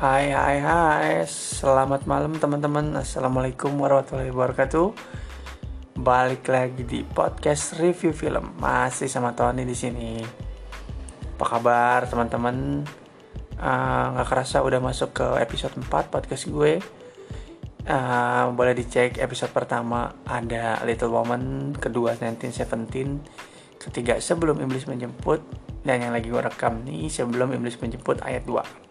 Hai hai hai. Selamat malam teman-teman. Assalamualaikum warahmatullahi wabarakatuh. Balik lagi di podcast review film. Masih sama Tony di sini. Apa kabar teman-teman? Uh, Gak kerasa udah masuk ke episode 4 podcast gue. Uh, Boleh dicek episode pertama Ada Little Woman Kedua 1917 Ketiga Sebelum Iblis Menjemput Dan yang lagi gue rekam nih Sebelum Iblis Menjemput ayat 2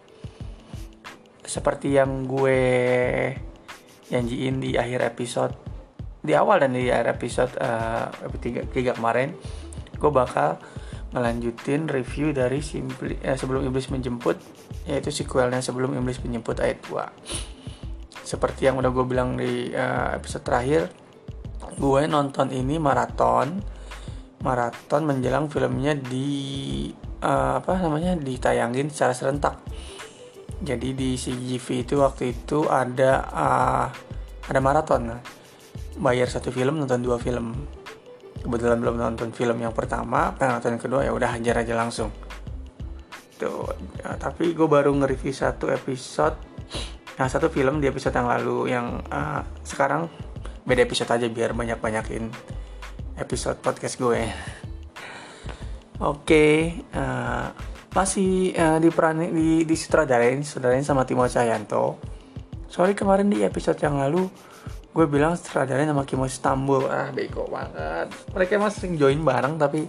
seperti yang gue janjiin di akhir episode di awal dan di akhir episode uh, episode 3, 3 kemarin gue bakal melanjutin review dari Simpli, eh, sebelum iblis menjemput yaitu sequelnya sebelum iblis menjemput ayat 2 seperti yang udah gue bilang di uh, episode terakhir gue nonton ini maraton maraton menjelang filmnya di uh, apa namanya ditayangin secara serentak jadi di CGV itu waktu itu ada uh, ada maraton. Bayar satu film nonton dua film. Kebetulan belum nonton film yang pertama pengen nonton yang kedua ya udah hajar aja langsung. Tuh ya, tapi gue baru nge-review satu episode nah satu film di episode yang lalu yang uh, sekarang beda episode aja biar banyak banyakin episode podcast gue. Oke okay, uh, masih uh, diperani di di sutradarain sama Timo Cahyanto. Sorry kemarin di episode yang lalu gue bilang sutradarain sama Kimo Istanbul. Ah bego banget. Mereka emang sering join bareng tapi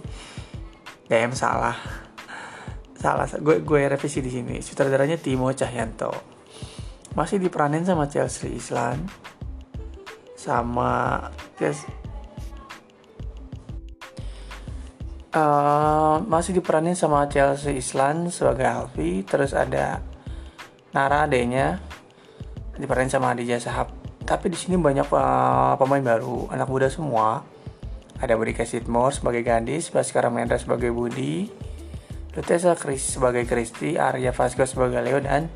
DM salah. Salah gue gue revisi di sini. Sutradaranya Timo Cahyanto. Masih diperanin sama Chelsea Islan sama uh, masih diperanin sama Chelsea Islan sebagai Alfi terus ada Nara adanya diperanin sama Adija Sahab tapi di sini banyak uh, pemain baru anak muda semua ada Bodika Sidmore sebagai Gadis, Baskara Mendra sebagai Budi, Lutesa Chris sebagai Kristi, Arya Vasco sebagai Leo dan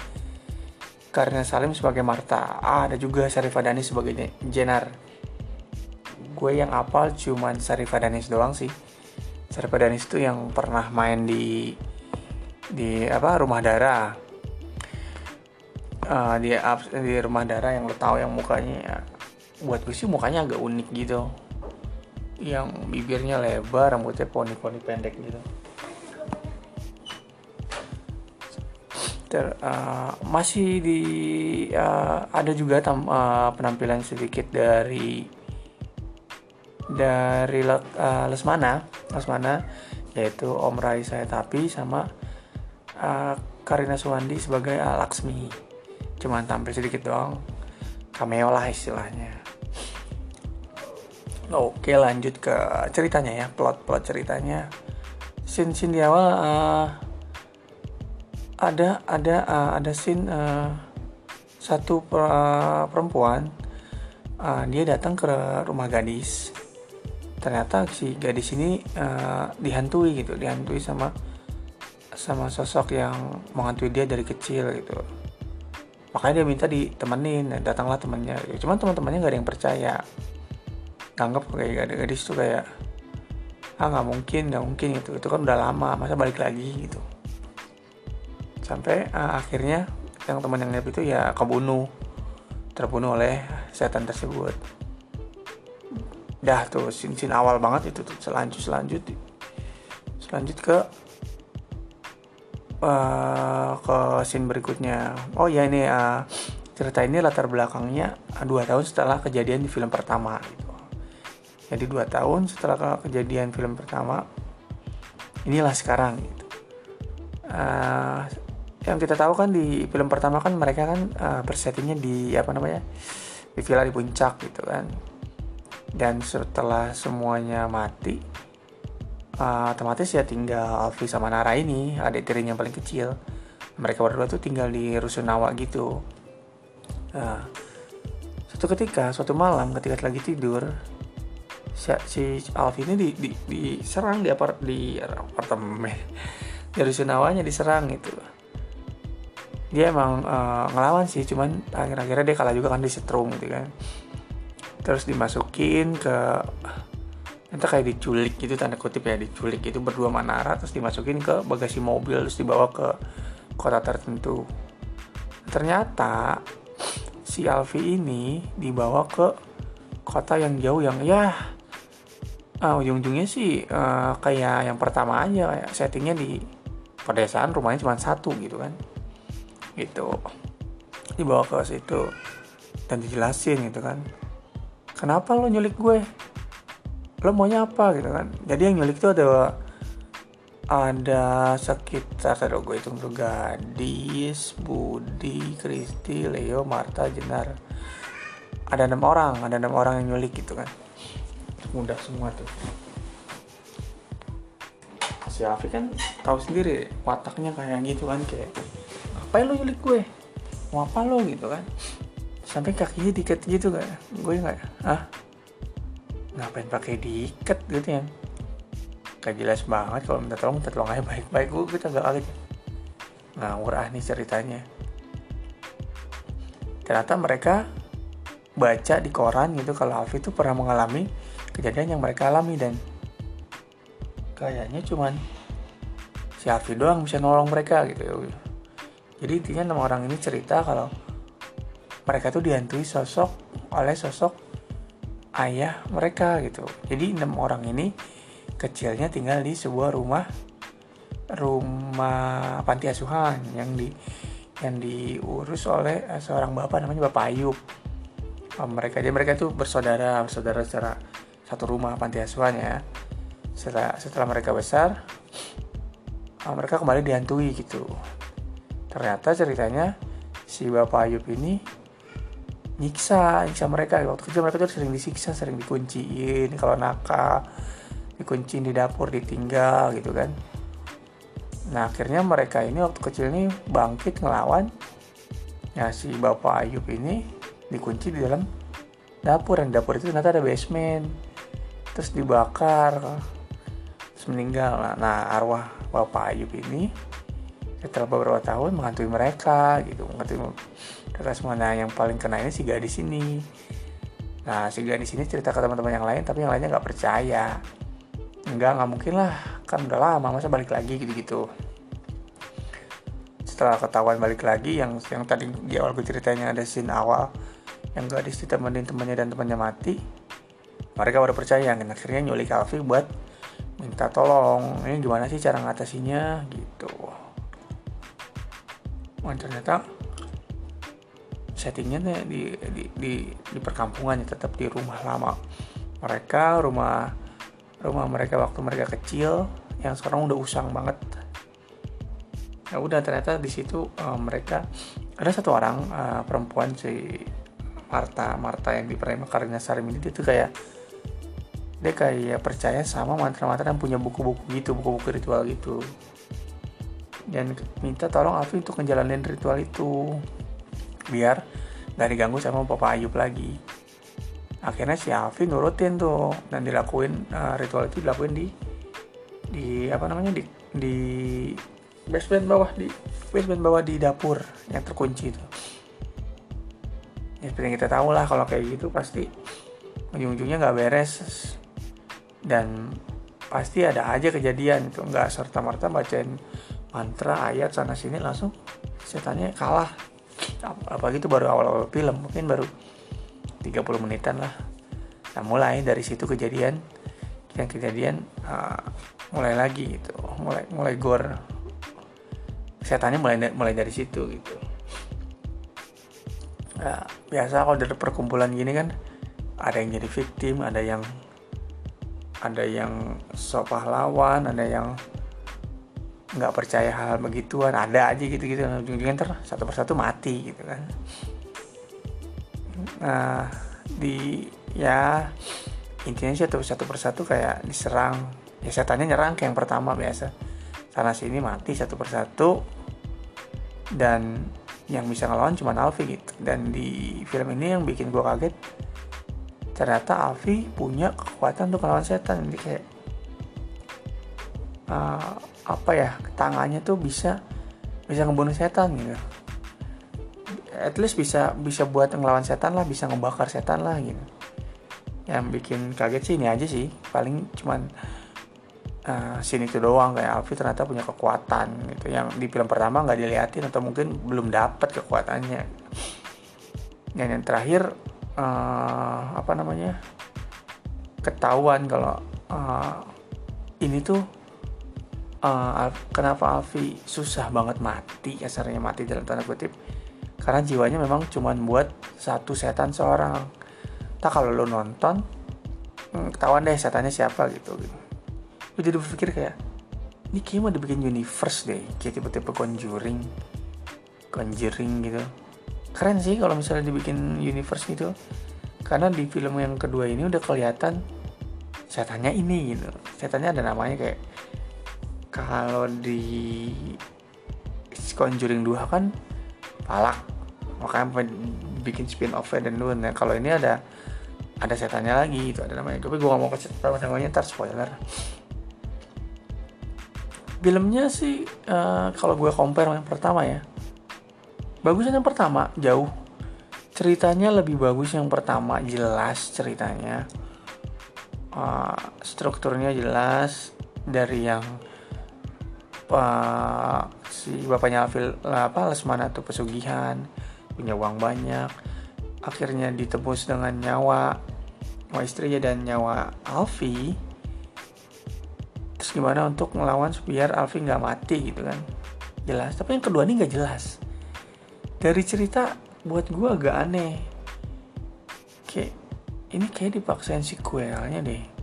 Karina Salim sebagai Marta. Ah, ada juga Sarifah Danis sebagai Jenar. Gue yang apal cuman Sarifah Danis doang sih. Sarpa Danis itu yang pernah main di di apa rumah darah. Uh, di di rumah darah yang lo tahu yang mukanya buat gue sih mukanya agak unik gitu. Yang bibirnya lebar rambutnya poni-poni pendek gitu. Ter, uh, masih di uh, ada juga tam, uh, penampilan sedikit dari dari uh, Lesmana Lesmana yaitu Om Rai saya tapi sama uh, Karina Suwandi sebagai uh, Laksmi. Cuman tampil sedikit doang. Cameo lah istilahnya. Oke lanjut ke ceritanya ya plot plot ceritanya. Scene scene di awal uh, ada ada uh, ada scene uh, satu perempuan uh, dia datang ke rumah gadis ternyata si gadis ini uh, dihantui gitu dihantui sama sama sosok yang menghantui dia dari kecil gitu. Makanya dia minta ditemenin datanglah temannya gitu. cuman teman-temannya gak ada yang percaya. Anggap kayak gadis tuh kayak ah nggak mungkin nggak mungkin itu itu kan udah lama masa balik lagi gitu. Sampai uh, akhirnya yang teman yang itu ya kebunuh terbunuh oleh setan tersebut dah tuh sin sin awal banget itu tuh. Selanjut selanjut. Selanjut ke uh, ke scene berikutnya. Oh ya ini uh, cerita ini latar belakangnya uh, dua tahun setelah kejadian di film pertama gitu. Jadi dua tahun setelah kejadian film pertama inilah sekarang gitu. Uh, yang kita tahu kan di film pertama kan mereka kan uh, bersettingnya di apa namanya di villa di puncak gitu kan dan setelah semuanya mati uh, otomatis ya tinggal Alfi sama Nara ini adik tirinya paling kecil. Mereka berdua tuh tinggal di rusunawa gitu. Nah, suatu ketika suatu malam ketika lagi tidur si, si Alfi ini di, di, diserang di apart di apartemen di rusunawanya diserang gitu. Dia emang uh, ngelawan sih cuman akhir-akhirnya dia kalah juga kan di setrum gitu kan terus dimasukin ke entah kayak diculik gitu tanda kutip ya diculik itu berdua manara terus dimasukin ke bagasi mobil terus dibawa ke kota tertentu. Ternyata si Alfi ini dibawa ke kota yang jauh yang ya uh, ujung-ujungnya sih uh, kayak yang pertama aja kayak settingnya di pedesaan rumahnya cuma satu gitu kan. Gitu. Dibawa ke situ dan dijelasin gitu kan kenapa lo nyulik gue? Lo maunya apa? Gitu kan. Jadi yang nyulik itu ada ada sekitar ada gue hitung tuh gadis Budi Kristi Leo Marta Jenar. Ada enam orang ada enam orang yang nyulik gitu kan. Mudah semua tuh. Si Afi kan tahu sendiri wataknya kayak gitu kan kayak apa lu nyulik gue? Mau apa lo? Gitu kan sampai kakinya diikat gitu kan gue nggak ah ngapain pakai diikat? Gitu ya. Gak jelas banget kalau minta tolong minta tolong aja baik-baik. Gue kita gak kaget ngawur ah nih ceritanya. Ternyata mereka baca di koran gitu kalau Alfi itu pernah mengalami kejadian yang mereka alami dan kayaknya cuman si Alfi doang bisa nolong mereka gitu ya. Jadi intinya enam orang ini cerita kalau mereka tuh dihantui sosok oleh sosok ayah mereka gitu. Jadi enam orang ini kecilnya tinggal di sebuah rumah rumah panti asuhan yang di yang diurus oleh seorang bapak namanya Bapak Ayub. Mereka jadi mereka itu bersaudara bersaudara secara satu rumah panti asuhan ya. Setelah setelah mereka besar uh, mereka kembali dihantui gitu. Ternyata ceritanya si bapak Ayub ini nyiksa nyiksa mereka. Waktu kecil mereka tuh sering disiksa sering dikunciin. Kalau nakal dikunciin di dapur ditinggal gitu kan. Nah akhirnya mereka ini waktu kecil ini bangkit ngelawan ya si bapak Ayub ini dikunci di dalam dapur. Dan dapur itu ternyata ada basement. Terus dibakar terus meninggal. Nah, nah arwah bapak Ayub ini setelah beberapa tahun menghantui mereka gitu menghantui nah yang paling kena ini si gadis ini nah si gadis ini cerita ke teman-teman yang lain tapi yang lainnya nggak percaya. Enggak nggak mungkin lah. Kan udah lama masa balik lagi gitu-gitu. Setelah ketahuan balik lagi yang yang tadi di awal gue ceritanya ada scene awal yang gadis ditemenin temannya dan temannya mati mereka baru percaya. Dan akhirnya nyulik Alfi buat minta tolong. Ini gimana sih cara ngatasinya? Gitu Wah, ternyata settingnya di, di, di, di perkampungan ya tetap di rumah lama mereka rumah rumah mereka waktu mereka kecil yang sekarang udah usang banget. Ya udah ternyata di situ uh, mereka ada satu orang uh, perempuan si Marta Marta yang di Prima Karina Sarim ini dia tuh kayak dia kayak percaya sama mantra-mantra yang punya buku-buku gitu buku-buku ritual gitu dan minta tolong Afi untuk ngejalanin ritual itu. Biar gak diganggu sama Papa Ayub lagi. Akhirnya si Afi nurutin tuh. Dan dilakuin uh, ritual itu dilakuin di di apa namanya di di basement bawah di basement bawah di dapur yang terkunci itu. Ya seperti yang kita tahu lah kalau kayak gitu pasti ujung-ujungnya nggak beres. Dan pasti ada aja kejadian itu. Nggak serta merta bacain mantra ayat sana sini langsung setannya kalah. Apa gitu baru awal-awal film mungkin baru 30 menitan lah. Nah mulai dari situ kejadian yang kejadian uh, mulai lagi gitu mulai mulai gor. Setannya mulai mulai dari situ gitu. Nah, biasa kalau dari perkumpulan gini kan ada yang jadi victim ada yang ada yang sok pahlawan ada yang nggak percaya hal begituan ada aja gitu gitu ujung-ujungnya ntar satu persatu mati gitu kan. Nah di ya intinya satu satu persatu kayak diserang. Ya setannya nyerang kayak yang pertama biasa. Sana sini mati satu persatu. Dan yang bisa ngelawan cuma Alfi gitu. Dan di film ini yang bikin gue kaget ternyata Alfi punya kekuatan untuk melawan setan. Jadi kayak uh, apa ya tangannya tuh bisa bisa ngebunuh setan gitu. At least bisa bisa buat ngelawan setan lah bisa ngebakar setan lah gitu. Yang bikin kaget sih ini aja sih paling cuman uh, scene itu doang kayak Alfi ternyata punya kekuatan gitu. Yang di film pertama nggak diliatin atau mungkin belum dapat kekuatannya. Dan yang terakhir uh, apa namanya ketahuan kalau uh, ini tuh uh, kenapa Alfi susah banget mati kasarnya mati dalam tanda kutip? Karena jiwanya memang cuman buat satu setan seorang. Tak kalau lo nonton hmm, ketahuan deh setannya siapa gitu gitu. Gue jadi berpikir kayak ini kayak mau dibikin universe deh. Kayak tipe-tipe conjuring conjuring gitu. Keren sih kalau misalnya dibikin universe gitu. Karena di film yang kedua ini udah kelihatan setannya ini gitu. Setannya ada namanya kayak kalau di Conjuring 2 kan palak. Makanya bikin spin off dan dulu nah kalau ini ada ada setannya lagi itu ada namanya. Tapi gue gak mau kasih tahu namanya ntar spoiler. Filmnya sih uh, kalau gue compare yang pertama ya. Bagusnya yang pertama jauh. Ceritanya lebih bagus yang pertama jelas ceritanya. Uh, strukturnya jelas. Dari yang uh, si bapaknya Alfil apa Lesmana tuh pesugihan punya uang banyak. Akhirnya ditebus dengan nyawa nyawa istrinya dan nyawa Alfi. Terus gimana untuk ngelawan biar Alfi nggak mati gitu kan? Jelas tapi yang kedua ini nggak jelas. Dari cerita buat gue agak aneh. Kayak ini kayak dipaksain sequelnya deh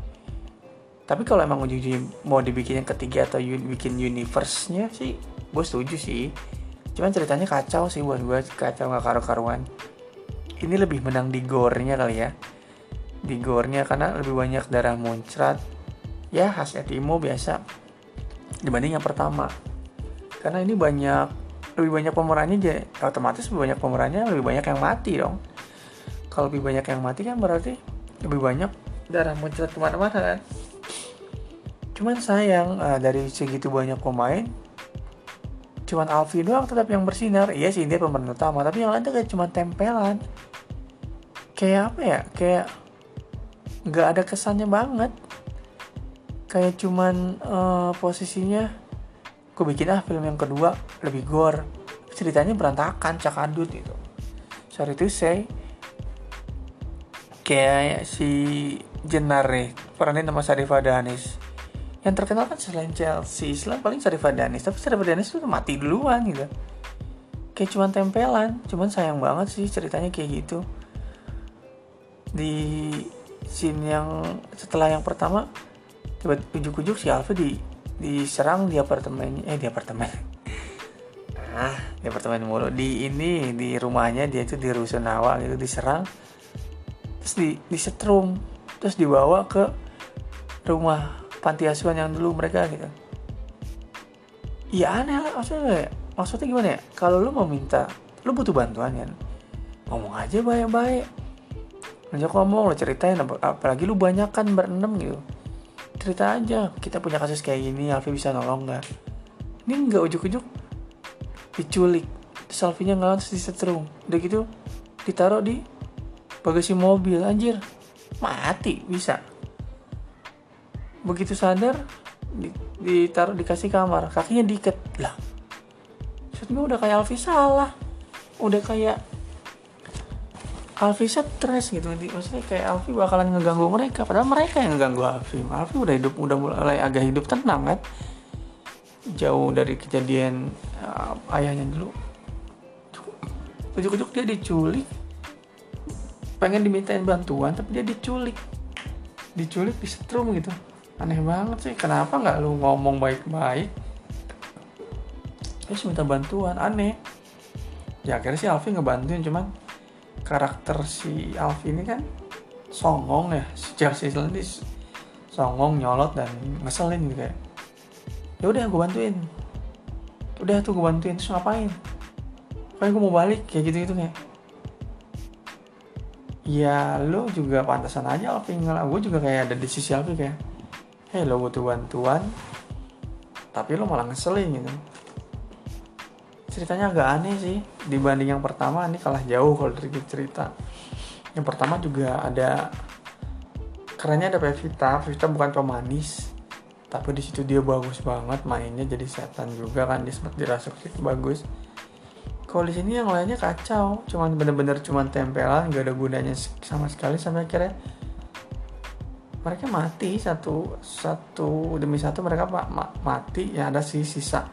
tapi kalau emang ujung mau dibikin yang ketiga atau bikin universe-nya sih gue setuju sih. Cuman ceritanya kacau sih buat gue kacau nggak karu-karuan. Ini lebih menang di gore-nya kali ya. Di gore-nya karena lebih banyak darah muncrat. Ya khasnya Timo biasa dibanding yang pertama. Karena ini banyak lebih banyak pemerannya jadi otomatis lebih banyak pemerannya lebih banyak yang mati dong. Kalau lebih banyak yang mati kan berarti lebih banyak darah muncrat ke mana-mana kan cuman sayang uh, dari segitu banyak pemain cuman Alfi doang tetap yang bersinar. Iya sih dia pemeran utama tapi yang lain tuh kayak cuma tempelan. Kayak apa ya? Kayak nggak ada kesannya banget. Kayak cuman uh, posisinya gue bikin ah film yang kedua lebih gore. Ceritanya berantakan cakadut gitu. Sorry to say. Kayak si Jenar nih peranin nama Sarifah Danis yang terkenal kan selain Chelsea selain paling Sarifah Danis tapi Sarifah Danis tuh mati duluan gitu. Kayak cuman tempelan cuman sayang banget sih ceritanya kayak gitu. Di scene yang setelah yang pertama tiba ujuk-ujuk si Alfa di diserang di apartemen eh di apartemen. Ah di apartemen mulu. Di ini di rumahnya dia itu di rusunawa gitu diserang. Terus di disetrum terus dibawa ke rumah panti asuhan yang dulu mereka gitu. Iya aneh lah. Maksudnya maksudnya gimana ya? Kalau lu mau minta lu butuh bantuan kan? Ngomong aja baik-baik. Ngajak ngomong lo ceritain apalagi lu banyak kan berenam gitu. Cerita aja kita punya kasus kayak gini Alfi bisa nolong nggak? Ini nggak ujuk-ujuk. Diculik terus Alfinya nggak terus disetrum udah gitu ditaruh di bagasi mobil anjir. Mati bisa begitu sadar ditaruh dikasih kamar kakinya diikat. Lah maksud udah kayak Alfi salah. Udah kayak Alfi stres gitu. Maksudnya kayak Alfi bakalan ngeganggu mereka. Padahal mereka yang ngeganggu Alfi. Alfi udah hidup udah mulai agak hidup tenang kan? Jauh dari kejadian uh, ayahnya dulu. Ujuk-ujuk dia diculik. Pengen dimintain bantuan tapi dia diculik. Diculik di setrum gitu aneh banget sih kenapa nggak lu ngomong baik-baik? Terus minta bantuan aneh. Ya akhirnya sih Alfi ngebantuin cuman karakter si Alf ini kan songong ya. Si Chelsea ini songong nyolot dan ngeselin gitu kayak ya udah gue bantuin. Udah tuh gue bantuin terus ngapain? Kayak gue mau balik kayak gitu gitu kayak. Ya lo juga pantasan aja Alfi ngelak gue juga kayak ada di sisi Alfi kayak hei lo butuh bantuan tapi lo malah ngeselin gitu. Ceritanya agak aneh sih. Dibanding yang pertama ini kalah jauh kalau dari cerita. Yang pertama juga ada kerennya ada Pevita Pevita bukan pemanis tapi di situ dia bagus banget mainnya jadi setan juga kan dia sempat dirasuk itu bagus. Kalau di sini yang lainnya kacau cuman bener-bener cuman tempelan gak ada gunanya sama sekali sampai akhirnya mereka mati satu satu demi satu mereka ma ma mati. Ya ada si sisa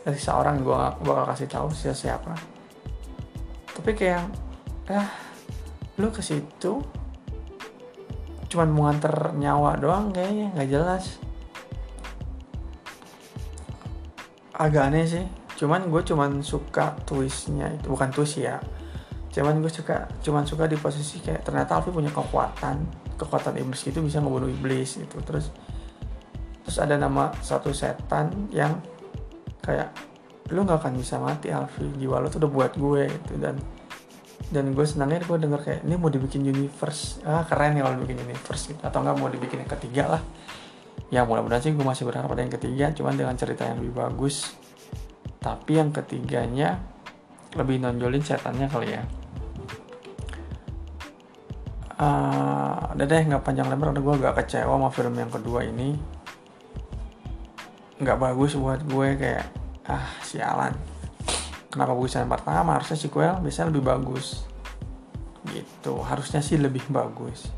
dari seorang gue bakal kasih tahu siapa siapa. Tapi kayak ah lu ke situ cuman mau nganter nyawa doang kayaknya nggak jelas. Agak aneh sih cuman gue cuman suka twistnya itu bukan twist ya cuman gue suka cuman suka di posisi kayak ternyata Alfi punya kekuatan kekuatan iblis itu bisa ngebunuh iblis gitu. Terus terus ada nama satu setan yang kayak lu nggak akan bisa mati Alfi. Jiwa lu tuh udah buat gue gitu. Dan dan gue senangnya gue denger kayak ini mau dibikin universe. Ah keren ya kalau dibikin universe gitu. Atau nggak mau dibikin yang ketiga lah. Ya mudah-mudahan sih gue masih berharap ada yang ketiga. Cuman dengan cerita yang lebih bagus. Tapi yang ketiganya lebih nonjolin setannya kali ya uh, udah deh nggak panjang lebar. Gue agak kecewa sama film yang kedua ini. Nggak bagus buat gue kayak ah sialan. Kenapa bagus yang pertama? Harusnya sequel biasanya lebih bagus. Gitu. Harusnya sih lebih bagus.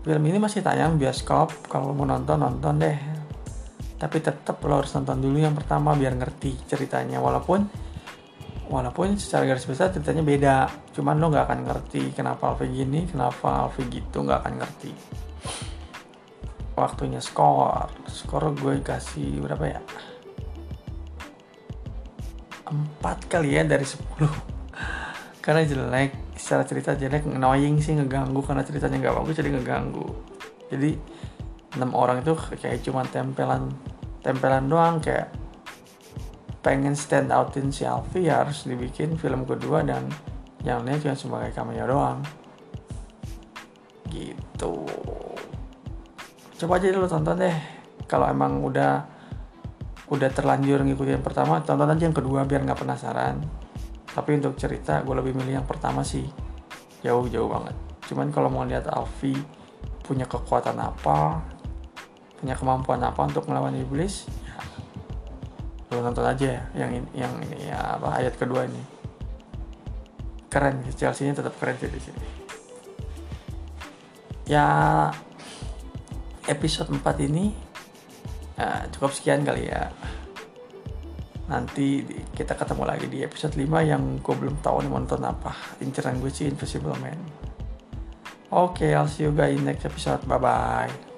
Film ini masih tayang bioskop. Kalau mau nonton nonton deh. Tapi tetap lo harus nonton dulu yang pertama biar ngerti ceritanya. Walaupun walaupun secara garis besar ceritanya beda cuman lo nggak akan ngerti kenapa Alfi gini kenapa Alfi gitu nggak akan ngerti. Waktunya skor. Skor gue kasih berapa ya? 4 kali ya dari 10 karena jelek secara cerita jelek annoying sih ngeganggu. Karena ceritanya nggak bagus jadi ngeganggu. Jadi enam orang itu kayak cuma tempelan tempelan doang kayak pengen stand outin si Alfi ya harus dibikin film kedua dan yang lainnya cuma sebagai cameo doang. Gitu. Coba aja dulu tonton deh. Kalau emang udah udah terlanjur ngikutin yang pertama tonton aja yang kedua biar nggak penasaran. Tapi untuk cerita gue lebih milih yang pertama sih. Jauh-jauh banget. Cuman kalau mau lihat Alfi punya kekuatan apa punya kemampuan apa untuk melawan iblis ya lo nonton aja ya yang ini, yang ini ya apa ayat kedua ini keren Chelsea nya tetap keren sih di sini ya episode 4 ini Nah, cukup sekian kali ya. Nanti kita ketemu lagi di episode 5 yang gue belum tahu nih nonton apa. Inceran gue sih Invisible Man. Oke, okay, I'll see you guys in next episode. Bye-bye.